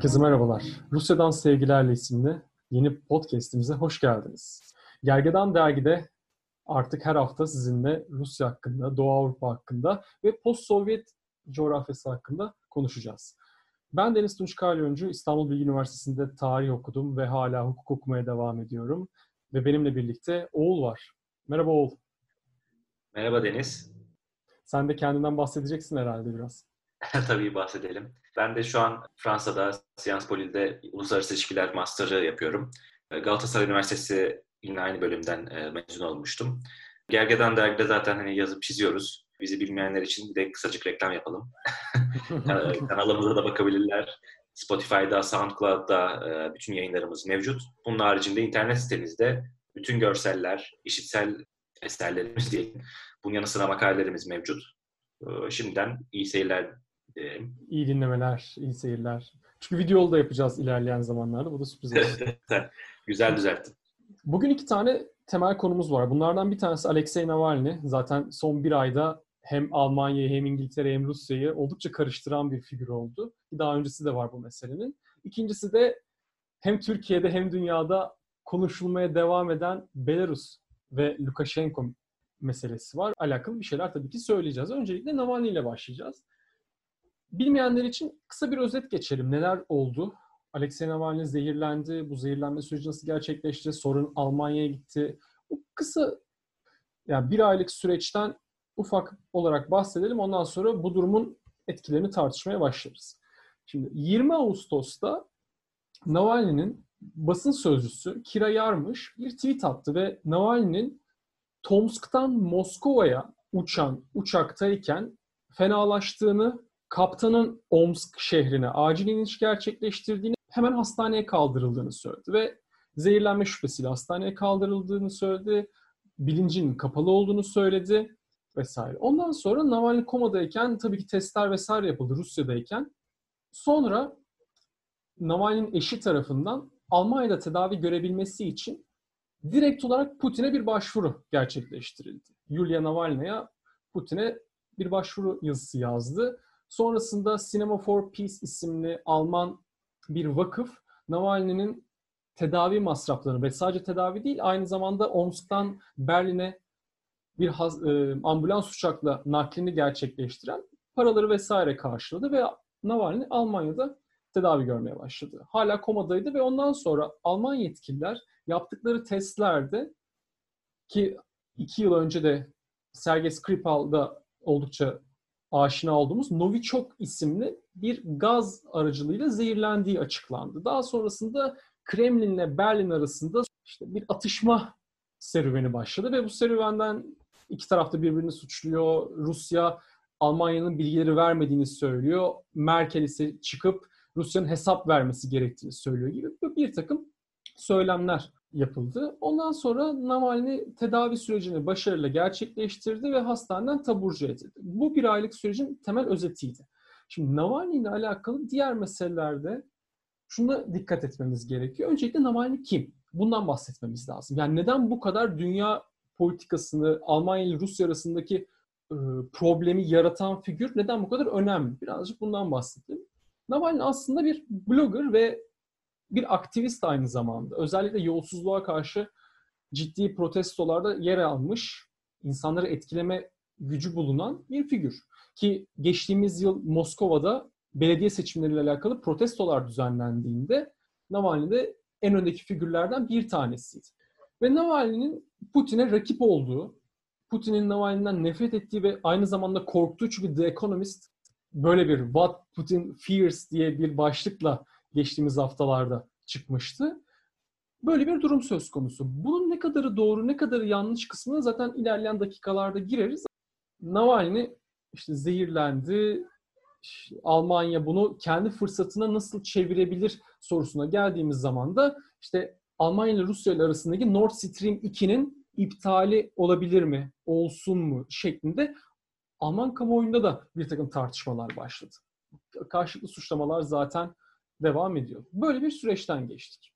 Herkese merhabalar. Rusya'dan Sevgilerle isimli yeni podcastimize hoş geldiniz. Gergedan Dergi'de artık her hafta sizinle Rusya hakkında, Doğu Avrupa hakkında ve post-Sovyet coğrafyası hakkında konuşacağız. Ben Deniz Tunç Kalyoncu, İstanbul Bilgi Üniversitesi'nde tarih okudum ve hala hukuk okumaya devam ediyorum. Ve benimle birlikte Oğul var. Merhaba Oğul. Merhaba Deniz. Sen de kendinden bahsedeceksin herhalde biraz. Tabii bahsedelim. Ben de şu an Fransa'da Sciences Po'de Uluslararası İlişkiler Master'ı yapıyorum. Galatasaray Üniversitesi yine aynı bölümden e, mezun olmuştum. Gergedan dergide zaten hani yazıp çiziyoruz. Bizi bilmeyenler için bir de kısacık reklam yapalım. Kanalımıza da bakabilirler. Spotify'da, SoundCloud'da e, bütün yayınlarımız mevcut. Bunun haricinde internet sitemizde bütün görseller, işitsel eserlerimiz değil. Bunun yanı sıra makalelerimiz mevcut. E, şimdiden iyi seyirler dilerim. İyi dinlemeler, iyi seyirler. Çünkü videolu da yapacağız ilerleyen zamanlarda. Bu da sürpriz olsun. Güzel düzelttin. Bugün iki tane temel konumuz var. Bunlardan bir tanesi Alexei Navalny. Zaten son bir ayda hem Almanya'yı hem İngiltere hem Rusya'yı oldukça karıştıran bir figür oldu. Daha öncesi de var bu meselenin. İkincisi de hem Türkiye'de hem dünyada konuşulmaya devam eden Belarus ve Lukashenko meselesi var. Alakalı bir şeyler tabii ki söyleyeceğiz. Öncelikle Navalny ile başlayacağız. Bilmeyenler için kısa bir özet geçelim. Neler oldu? Alexei Navalny zehirlendi. Bu zehirlenme süreci nasıl gerçekleşti? Sorun Almanya'ya gitti. Bu kısa yani bir aylık süreçten ufak olarak bahsedelim. Ondan sonra bu durumun etkilerini tartışmaya başlarız. Şimdi 20 Ağustos'ta Navalny'nin basın sözcüsü Kira Yarmış bir tweet attı ve Navalny'nin Tomsk'tan Moskova'ya uçan uçaktayken fenalaştığını, kaptanın Omsk şehrine acil iniş gerçekleştirdiğini, hemen hastaneye kaldırıldığını söyledi ve zehirlenme şüphesiyle hastaneye kaldırıldığını söyledi, bilincinin kapalı olduğunu söyledi vesaire. Ondan sonra Navalny komadayken tabii ki testler vesaire yapıldı Rusya'dayken. Sonra Navalny'nin eşi tarafından Almanya'da tedavi görebilmesi için direkt olarak Putin'e bir başvuru gerçekleştirildi. Yulia Navalnya'ya Putin'e bir başvuru yazısı yazdı. Sonrasında Cinema for Peace isimli Alman bir vakıf Navalny'nin tedavi masraflarını ve sadece tedavi değil aynı zamanda Omsk'tan Berlin'e bir haz, e, ambulans uçakla naklini gerçekleştiren paraları vesaire karşıladı ve Navalny Almanya'da tedavi görmeye başladı. Hala komadaydı ve ondan sonra Alman yetkililer yaptıkları testlerde ki iki yıl önce de Sergey Skripal'da oldukça aşina olduğumuz Novichok isimli bir gaz aracılığıyla zehirlendiği açıklandı. Daha sonrasında Kremlin ile Berlin arasında işte bir atışma serüveni başladı ve bu serüvenden iki tarafta birbirini suçluyor. Rusya Almanya'nın bilgileri vermediğini söylüyor. Merkel ise çıkıp Rusya'nın hesap vermesi gerektiğini söylüyor gibi bir takım söylemler yapıldı. Ondan sonra Navalny tedavi sürecini başarıyla gerçekleştirdi ve hastaneden taburcu edildi. Bu bir aylık sürecin temel özetiydi. Şimdi Navalny ile alakalı diğer meselelerde şuna dikkat etmemiz gerekiyor. Öncelikle Navalny kim? Bundan bahsetmemiz lazım. Yani neden bu kadar dünya politikasını, Almanya ile Rusya arasındaki e, problemi yaratan figür neden bu kadar önemli? Birazcık bundan bahsedelim. Navalny aslında bir blogger ve bir aktivist aynı zamanda. Özellikle yolsuzluğa karşı ciddi protestolarda yer almış, insanları etkileme gücü bulunan bir figür. Ki geçtiğimiz yıl Moskova'da belediye seçimleriyle alakalı protestolar düzenlendiğinde Navalny de en öndeki figürlerden bir tanesiydi. Ve Navalny'nin Putin'e rakip olduğu, Putin'in Navalny'den nefret ettiği ve aynı zamanda korktuğu çünkü The Economist böyle bir What Putin Fears diye bir başlıkla geçtiğimiz haftalarda çıkmıştı. Böyle bir durum söz konusu. Bunun ne kadarı doğru, ne kadarı yanlış kısmına zaten ilerleyen dakikalarda gireriz. Navalny işte zehirlendi. Almanya bunu kendi fırsatına nasıl çevirebilir sorusuna geldiğimiz zaman da işte Almanya ile Rusya ile arasındaki Nord Stream 2'nin iptali olabilir mi, olsun mu şeklinde Alman kamuoyunda da bir takım tartışmalar başladı. Karşılıklı suçlamalar zaten devam ediyor. Böyle bir süreçten geçtik.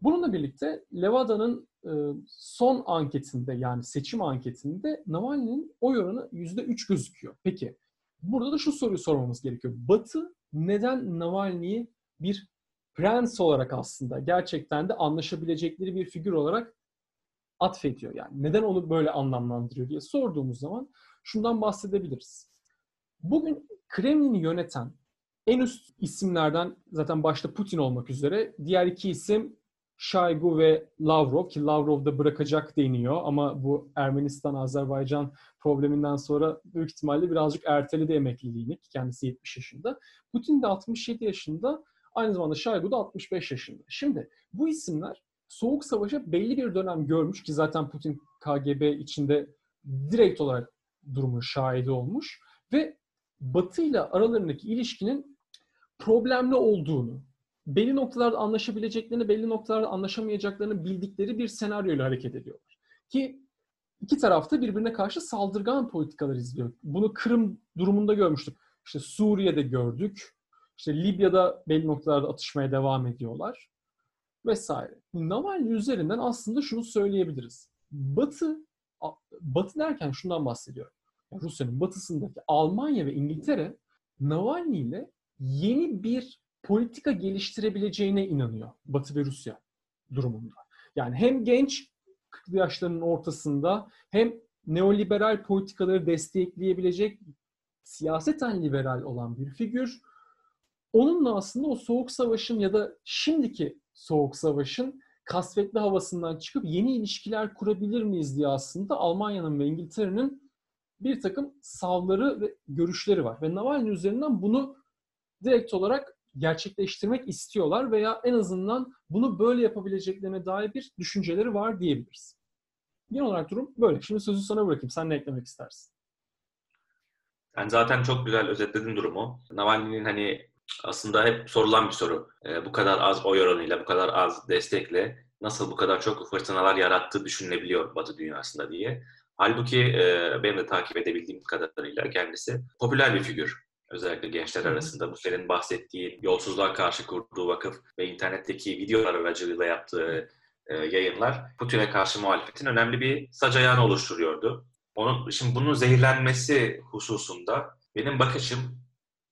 Bununla birlikte Levada'nın e, son anketinde yani seçim anketinde Navalny'nin oy oranı %3 gözüküyor. Peki burada da şu soruyu sormamız gerekiyor. Batı neden Navalny'yi bir prens olarak aslında gerçekten de anlaşabilecekleri bir figür olarak atfediyor. Yani neden onu böyle anlamlandırıyor diye sorduğumuz zaman şundan bahsedebiliriz. Bugün Kremlin'i yöneten en üst isimlerden zaten başta Putin olmak üzere diğer iki isim Şaygu ve Lavrov ki Lavrov da bırakacak deniyor ama bu Ermenistan-Azerbaycan probleminden sonra büyük ihtimalle birazcık erteledi emekliliğini ki kendisi 70 yaşında. Putin de 67 yaşında aynı zamanda Şaygu da 65 yaşında. Şimdi bu isimler Soğuk Savaş'a belli bir dönem görmüş ki zaten Putin KGB içinde direkt olarak durumun şahidi olmuş ve Batı ile aralarındaki ilişkinin problemli olduğunu, belli noktalarda anlaşabileceklerini, belli noktalarda anlaşamayacaklarını bildikleri bir senaryoyla hareket ediyorlar. Ki iki tarafta birbirine karşı saldırgan politikalar izliyor. Bunu Kırım durumunda görmüştük. İşte Suriye'de gördük. İşte Libya'da belli noktalarda atışmaya devam ediyorlar. Vesaire. Navalny üzerinden aslında şunu söyleyebiliriz. Batı, Batı derken şundan bahsediyorum. Rusya'nın batısındaki Almanya ve İngiltere Navalny ile yeni bir politika geliştirebileceğine inanıyor Batı ve Rusya durumunda. Yani hem genç 40 yaşlarının ortasında hem neoliberal politikaları destekleyebilecek siyaseten liberal olan bir figür. Onunla aslında o soğuk savaşın ya da şimdiki soğuk savaşın kasvetli havasından çıkıp yeni ilişkiler kurabilir miyiz diye aslında Almanya'nın ve İngiltere'nin bir takım savları ve görüşleri var. Ve Navalny üzerinden bunu direkt olarak gerçekleştirmek istiyorlar veya en azından bunu böyle yapabileceklerine dair bir düşünceleri var diyebiliriz. Genel olarak durum böyle. Şimdi sözü sana bırakayım. Sen ne eklemek istersin? Yani zaten çok güzel özetledin durumu. Navalny'nin hani aslında hep sorulan bir soru. E, bu kadar az oy oranıyla, bu kadar az destekle nasıl bu kadar çok fırtınalar yarattığı düşünülebiliyor Batı dünyasında diye. Halbuki e, benim de takip edebildiğim kadarıyla kendisi popüler bir figür. Özellikle gençler arasında bu senin bahsettiğin yolsuzluğa karşı kurduğu vakıf ve internetteki videolar aracılığıyla yaptığı e, yayınlar Putin'e karşı muhalefetin önemli bir sac ayağını oluşturuyordu. Onun, şimdi bunun zehirlenmesi hususunda benim bakışım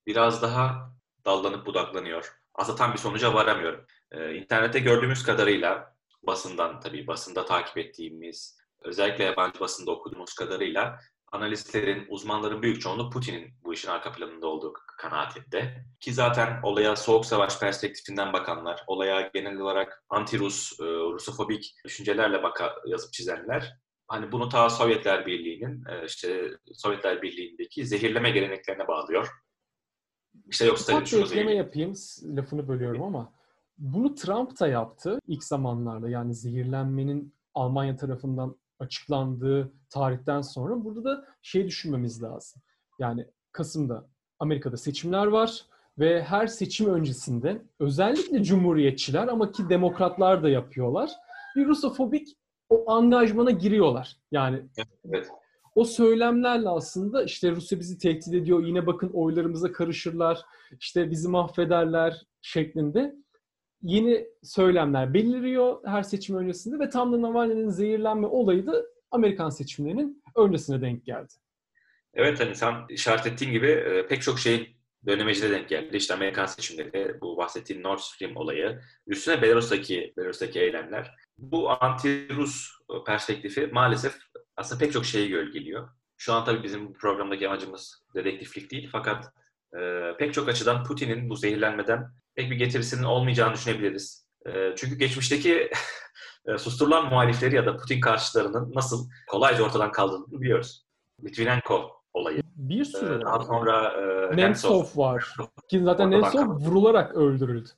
biraz daha dallanıp budaklanıyor. Aslında tam bir sonuca varamıyorum. Ee, internette gördüğümüz kadarıyla basından tabii basında takip ettiğimiz özellikle yabancı basında okuduğumuz kadarıyla analistlerin, uzmanların büyük çoğunluğu Putin'in bu işin arka planında olduğu kanaatinde. Ki zaten olaya soğuk savaş perspektifinden bakanlar, olaya genel olarak anti-Rus, e, Rusofobik düşüncelerle baka, yazıp çizenler hani bunu ta Sovyetler Birliği'nin e, işte Sovyetler Birliği'ndeki zehirleme geleneklerine bağlıyor. İşte yoksa tabii şunu ekleme yapayım, lafını bölüyorum ama bunu Trump da yaptı ilk zamanlarda. Yani zehirlenmenin Almanya tarafından açıklandığı tarihten sonra burada da şey düşünmemiz lazım. Yani Kasım'da Amerika'da seçimler var ve her seçim öncesinde özellikle cumhuriyetçiler ama ki demokratlar da yapıyorlar. Bir Rusofobik o angajmana giriyorlar. Yani evet. o söylemlerle aslında işte Rusya bizi tehdit ediyor. Yine bakın oylarımıza karışırlar. işte bizi mahvederler şeklinde yeni söylemler beliriyor her seçim öncesinde ve tam da Navalny'nin zehirlenme olayı da Amerikan seçimlerinin öncesine denk geldi. Evet hani sen işaret ettiğin gibi e, pek çok şeyin dönemecide denk geldi. İşte Amerikan seçimleri, bu bahsettiğin Nord Stream olayı, üstüne Belarus'taki, Belarus'taki eylemler. Bu anti-Rus perspektifi maalesef aslında pek çok şeyi gölgeliyor. Şu an tabii bizim programdaki amacımız dedektiflik değil fakat e, pek çok açıdan Putin'in bu zehirlenmeden pek bir getirisinin olmayacağını düşünebiliriz. E, çünkü geçmişteki e, susturulan muhalifleri ya da Putin karşılarının nasıl kolayca ortadan kaldırıldığını biliyoruz. Litvinenko olayı. Bir sürü ee, Daha sonra e, Nemtsov var. Ki zaten Nemtsov vurularak öldürüldü.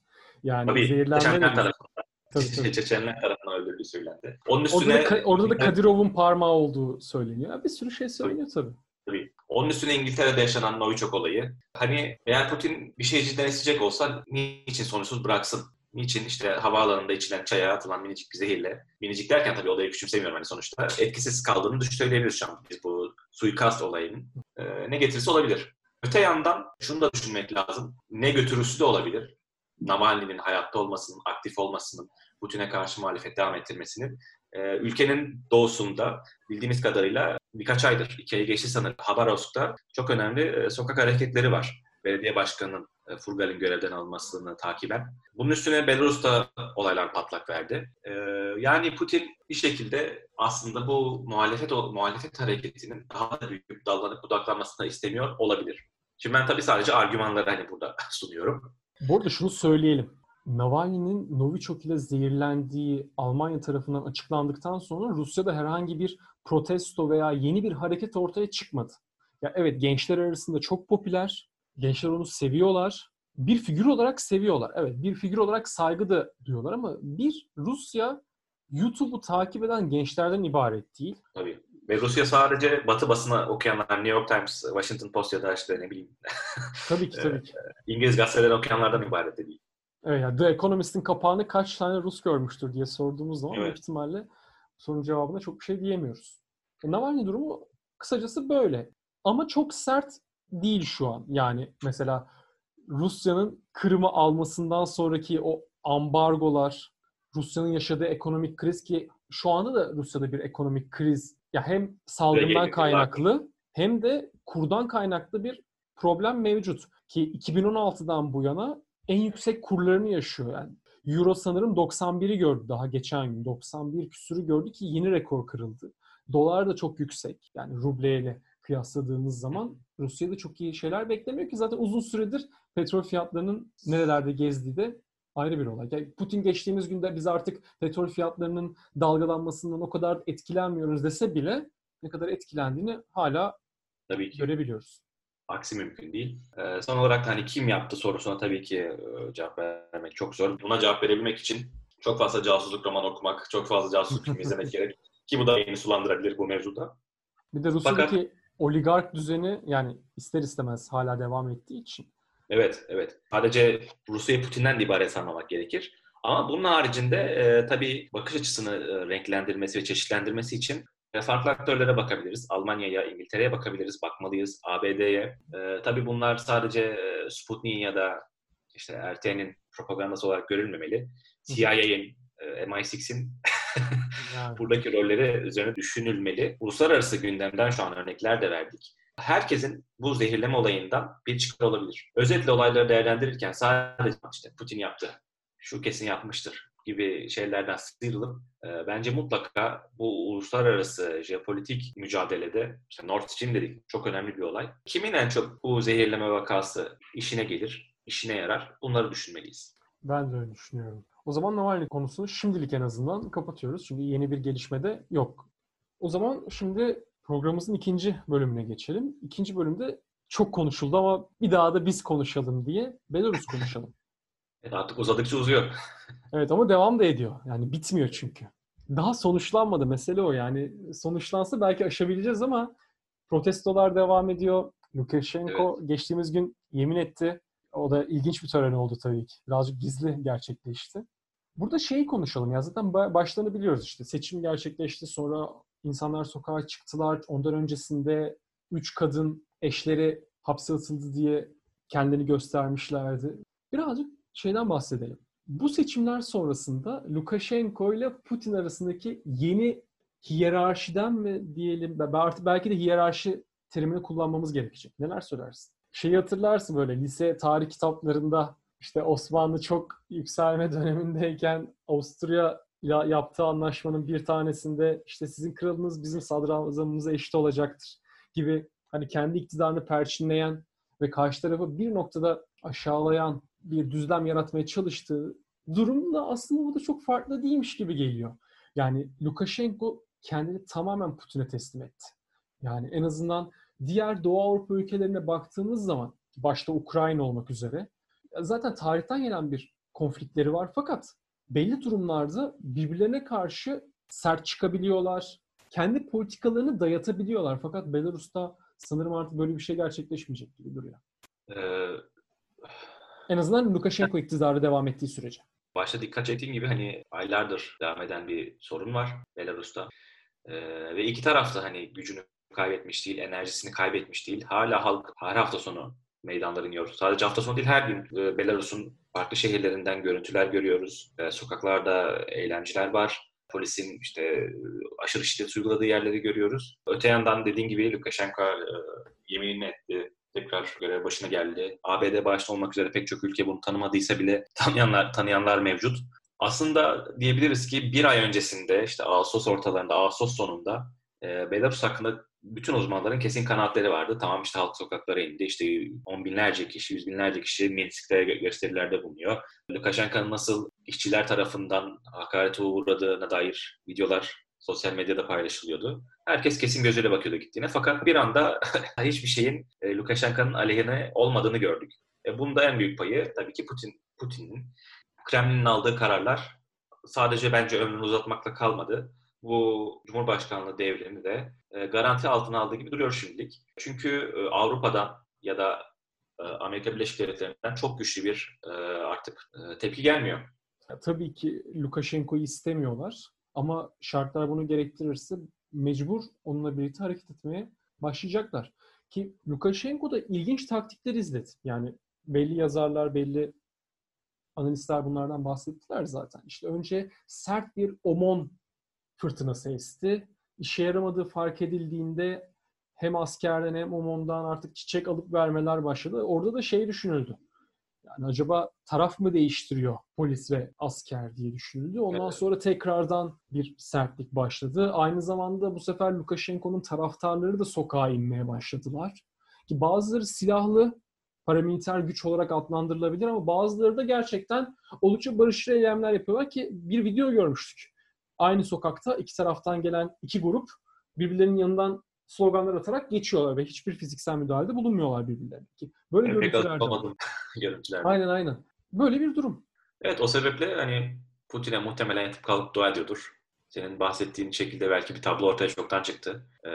Yani tabii, zehirlenme Çeçenler tarafından. Tabii, tabii. Çeçenler tarafından öldürüldüğü söylendi. Onun üstüne... Orada da, orada da Kadirov'un parmağı olduğu söyleniyor. Bir sürü şey söyleniyor tabii. Tabii. Onun üstüne İngiltere'de yaşanan Novichok olayı. Hani eğer Putin bir şey cidden isteyecek olsa niçin sonuçsuz bıraksın? Niçin işte havaalanında içilen çaya atılan minicik bir zehirle, minicik derken tabii olayı küçümsemiyorum hani sonuçta, etkisiz kaldığını söyleyebiliriz şu an biz bu suikast olayının. E, ne getirisi olabilir. Öte yandan şunu da düşünmek lazım. Ne götürüsü de olabilir. Navalny'nin hayatta olmasının, aktif olmasının, Putin'e karşı muhalefet devam ettirmesinin e, ülkenin doğusunda bildiğimiz kadarıyla birkaç aydır, iki ayı geçti sanırım, Habarovsk'ta çok önemli e, sokak hareketleri var. Belediye başkanının Furgal'in görevden alınmasını takiben. Bunun üstüne Belarus'ta olaylar patlak verdi. E, yani Putin bir şekilde aslında bu muhalefet muhalefet hareketinin daha da büyük dallanıp budaklanmasını istemiyor olabilir. Şimdi ben tabii sadece argümanları hani burada sunuyorum. Bu arada şunu söyleyelim. Navalny'nin Novichok ile zehirlendiği Almanya tarafından açıklandıktan sonra Rusya'da herhangi bir protesto veya yeni bir hareket ortaya çıkmadı. Ya evet gençler arasında çok popüler. Gençler onu seviyorlar. Bir figür olarak seviyorlar. Evet bir figür olarak saygı da duyuyorlar ama bir Rusya YouTube'u takip eden gençlerden ibaret değil. Tabii. Ve Rusya sadece Batı basını okuyanlar, New York Times, Washington Post ya da işte ne bileyim. tabii ki tabii ki. İngiliz gazeteleri okuyanlardan ibaret de değil. Evet, yani The Economist'in kapağını kaç tane Rus görmüştür diye sorduğumuz zaman evet. ihtimalle sorunun cevabına çok bir şey diyemiyoruz. E, Navalny durumu kısacası böyle. Ama çok sert değil şu an. Yani mesela Rusya'nın Kırım'ı almasından sonraki o ambargolar, Rusya'nın yaşadığı ekonomik kriz ki şu anda da Rusya'da bir ekonomik kriz ya hem salgından kaynaklı hem de kurdan kaynaklı bir problem mevcut. Ki 2016'dan bu yana en yüksek kurlarını yaşıyor yani. Euro sanırım 91'i gördü daha geçen gün. 91 küsürü gördü ki yeni rekor kırıldı. Dolar da çok yüksek. Yani rubleyle kıyasladığımız zaman Rusya'da çok iyi şeyler beklemiyor ki zaten uzun süredir petrol fiyatlarının nerelerde gezdiği de ayrı bir olay. Yani Putin geçtiğimiz günde biz artık petrol fiyatlarının dalgalanmasından o kadar etkilenmiyoruz dese bile ne kadar etkilendiğini hala Tabii ki. görebiliyoruz. Aksi mümkün değil. Ee, son olarak hani kim yaptı sorusuna tabii ki e, cevap vermek çok zor. Buna cevap verebilmek için çok fazla casusluk roman okumak, çok fazla casusluk film izlemek gerek. Ki bu da yeni sulandırabilir bu mevzuda. Bir de Rusya'daki Fakat, oligark düzeni yani ister istemez hala devam ettiği için. Evet, evet. Sadece Rusya'yı Putin'den de ibaret sanmamak gerekir. Ama bunun haricinde e, tabii bakış açısını e, renklendirmesi ve çeşitlendirmesi için e, farklı aktörlere bakabiliriz. Almanya'ya, İngiltere'ye bakabiliriz, bakmalıyız. ABD'ye. E, tabii bunlar sadece e, Sputnik'in ya da işte RT'nin propagandası olarak görülmemeli. CIA'nin, e, MI6'in buradaki rolleri üzerine düşünülmeli. Uluslararası gündemden şu an örnekler de verdik. Herkesin bu zehirleme olayından bir çıkar olabilir. Özetle olayları değerlendirirken sadece işte Putin yaptı, şu kesin yapmıştır gibi şeylerden sıyrılıp e, bence mutlaka bu uluslararası jeopolitik mücadelede işte Nord Stream dedik çok önemli bir olay. Kimin en çok bu zehirleme vakası işine gelir, işine yarar bunları düşünmeliyiz. Ben de öyle düşünüyorum. O zaman Navalny konusunu şimdilik en azından kapatıyoruz. Çünkü yeni bir gelişme de yok. O zaman şimdi programımızın ikinci bölümüne geçelim. İkinci bölümde çok konuşuldu ama bir daha da biz konuşalım diye Belarus konuşalım. Evet, artık uzadıkça uzuyor. evet ama devam da ediyor. Yani bitmiyor çünkü. Daha sonuçlanmadı mesele o yani. Sonuçlansa belki aşabileceğiz ama protestolar devam ediyor. Lukashenko evet. geçtiğimiz gün yemin etti. O da ilginç bir tören oldu tabii ki. Birazcık gizli gerçekleşti. Burada şeyi konuşalım ya zaten başlarını biliyoruz işte. Seçim gerçekleşti sonra insanlar sokağa çıktılar. Ondan öncesinde üç kadın eşleri hapse atıldı diye kendini göstermişlerdi. Birazcık şeyden bahsedelim. Bu seçimler sonrasında Lukashenko ile Putin arasındaki yeni hiyerarşiden mi diyelim, artık belki de hiyerarşi terimini kullanmamız gerekecek. Neler söylersin? Şeyi hatırlarsın böyle lise tarih kitaplarında işte Osmanlı çok yükselme dönemindeyken Avusturya ya yaptığı anlaşmanın bir tanesinde işte sizin kralınız bizim sadrazamımıza eşit olacaktır gibi hani kendi iktidarını perçinleyen ve karşı tarafı bir noktada aşağılayan bir düzlem yaratmaya çalıştığı durum da aslında burada çok farklı değilmiş gibi geliyor. Yani Lukashenko kendini tamamen Putin'e teslim etti. Yani en azından diğer Doğu Avrupa ülkelerine baktığımız zaman başta Ukrayna olmak üzere zaten tarihten gelen bir konfliktleri var fakat belli durumlarda birbirlerine karşı sert çıkabiliyorlar. Kendi politikalarını dayatabiliyorlar fakat Belarus'ta sanırım artık böyle bir şey gerçekleşmeyecek gibi duruyor. Ee, en azından Lukashenko iktidarı devam ettiği sürece. Başta dikkat ettiğim gibi hani aylardır devam eden bir sorun var Belarus'ta. Ee, ve iki taraf da hani gücünü kaybetmiş değil, enerjisini kaybetmiş değil. Hala halk her hafta sonu meydanlara iniyor. Sadece hafta sonu değil her gün e, Belarus'un farklı şehirlerinden görüntüler görüyoruz. E, sokaklarda eğlenceler var. Polisin işte e, aşırı şiddet uyguladığı yerleri görüyoruz. Öte yandan dediğin gibi Lukashenko e, yeminini etti tekrar görev başına geldi. ABD başta olmak üzere pek çok ülke bunu tanımadıysa bile tanıyanlar tanıyanlar mevcut. Aslında diyebiliriz ki bir ay öncesinde işte Ağustos ortalarında, Ağustos sonunda Belarus hakkında bütün uzmanların kesin kanaatleri vardı. Tamam işte halk sokaklara indi. İşte on binlerce kişi, yüz binlerce kişi Minsk'te gösterilerde bulunuyor. Lukashenko'nun nasıl işçiler tarafından hakarete uğradığına dair videolar sosyal medyada paylaşılıyordu. Herkes kesin gözüyle bakıyordu gittiğine. Fakat bir anda hiçbir şeyin e, Lukashenko'nun aleyhine olmadığını gördük. E, bunda en büyük payı tabii ki Putin Putin'in. Kremlin'in aldığı kararlar sadece bence ömrünü uzatmakla kalmadı. Bu Cumhurbaşkanlığı devrini de e, garanti altına aldığı gibi duruyor şimdilik. Çünkü e, Avrupa'dan ya da e, Amerika Birleşik Devletleri'nden çok güçlü bir artık tepki gelmiyor. Tabii ki Lukashenko'yu istemiyorlar ama şartlar bunu gerektirirse mecbur onunla birlikte hareket etmeye başlayacaklar. Ki Lukashenko da ilginç taktikler izledi. Yani belli yazarlar, belli analistler bunlardan bahsettiler zaten. İşte önce sert bir OMON fırtınası esti. İşe yaramadığı fark edildiğinde hem askerden hem OMON'dan artık çiçek alıp vermeler başladı. Orada da şey düşünüldü. Yani acaba taraf mı değiştiriyor polis ve asker diye düşünüldü. Ondan evet. sonra tekrardan bir sertlik başladı. Aynı zamanda bu sefer Lukashenko'nun taraftarları da sokağa inmeye başladılar. Ki bazıları silahlı paramiliter güç olarak adlandırılabilir ama bazıları da gerçekten oldukça barışçı eylemler yapıyorlar ki bir video görmüştük. Aynı sokakta iki taraftan gelen iki grup birbirlerinin yanından sloganlar atarak geçiyorlar ve hiçbir fiziksel müdahalede bulunmuyorlar birbirlerine. Böyle görüntüler görüntüler. Aynen aynen. Böyle bir durum. Evet o sebeple hani Putin'e muhtemelen yatıp kalıp dua ediyordur. Senin bahsettiğin şekilde belki bir tablo ortaya çoktan çıktı. Ee,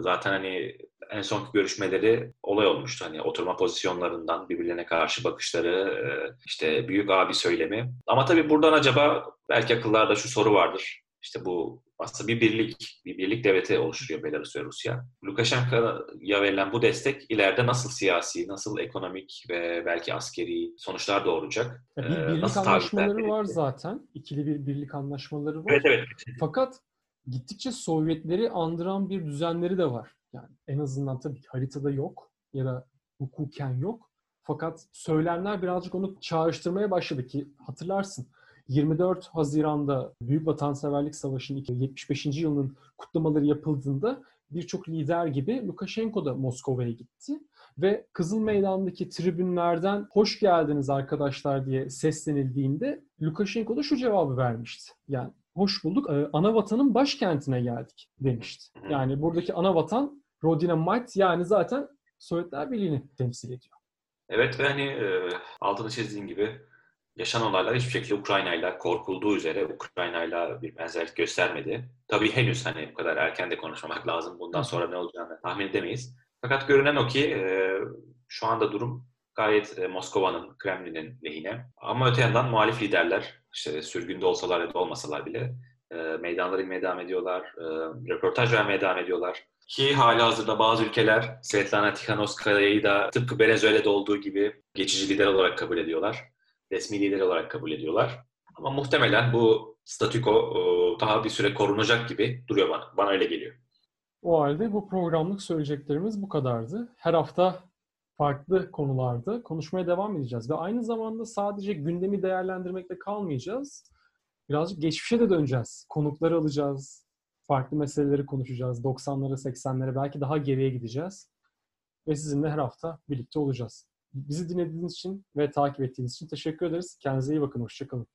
zaten hani en son görüşmeleri olay olmuştu. Hani oturma pozisyonlarından birbirlerine karşı bakışları, e, işte büyük abi söylemi. Ama tabii buradan acaba belki akıllarda şu soru vardır. İşte bu aslında bir birlik, bir birlik devleti oluşturuyor Belarus ve Rusya. Lukashenko'ya verilen bu destek ileride nasıl siyasi, nasıl ekonomik ve belki askeri sonuçlar doğuracak? Bir birlik nasıl anlaşmaları var zaten. İkili bir birlik anlaşmaları var. Evet evet. Fakat gittikçe Sovyetleri andıran bir düzenleri de var. Yani en azından tabii haritada yok ya da hukuken yok. Fakat söylemler birazcık onu çağrıştırmaya başladı ki hatırlarsın 24 Haziran'da Büyük Vatanseverlik Savaşı'nın 75. yılının kutlamaları yapıldığında birçok lider gibi Lukashenko da Moskova'ya gitti ve Kızıl Meydan'daki tribünlerden hoş geldiniz arkadaşlar diye seslenildiğinde Lukashenko da şu cevabı vermişti. Yani hoş bulduk. Ee, ana vatanın başkentine geldik demişti. Yani buradaki ana vatan Rodina Might yani zaten Sovyetler Birliği'ni temsil ediyor. Evet ve hani e, altını çizdiğin gibi yaşanan olaylar hiçbir şekilde Ukrayna ile korkulduğu üzere Ukrayna ile bir benzerlik göstermedi. Tabii henüz hani bu kadar erken de konuşmamak lazım. Bundan sonra ne olacağını tahmin edemeyiz. Fakat görünen o ki e, şu anda durum gayet e, Moskova'nın, Kremlin'in lehine. Ama öte yandan muhalif liderler, işte sürgünde olsalar ya da olmasalar bile e, meydanlara inmeye devam ediyorlar, e, röportaj vermeye devam ediyorlar. Ki hali hazırda bazı ülkeler Svetlana Tikhanovskaya'yı da tıpkı Venezuela'da olduğu gibi geçici lider olarak kabul ediyorlar resmi lider olarak kabul ediyorlar. Ama muhtemelen bu statüko daha bir süre korunacak gibi duruyor bana. Bana öyle geliyor. O halde bu programlık söyleyeceklerimiz bu kadardı. Her hafta farklı konularda konuşmaya devam edeceğiz. Ve aynı zamanda sadece gündemi değerlendirmekle kalmayacağız. Birazcık geçmişe de döneceğiz. Konukları alacağız. Farklı meseleleri konuşacağız. 90'lara, 80'lere belki daha geriye gideceğiz. Ve sizinle her hafta birlikte olacağız. Bizi dinlediğiniz için ve takip ettiğiniz için teşekkür ederiz. Kendinize iyi bakın. Hoşçakalın.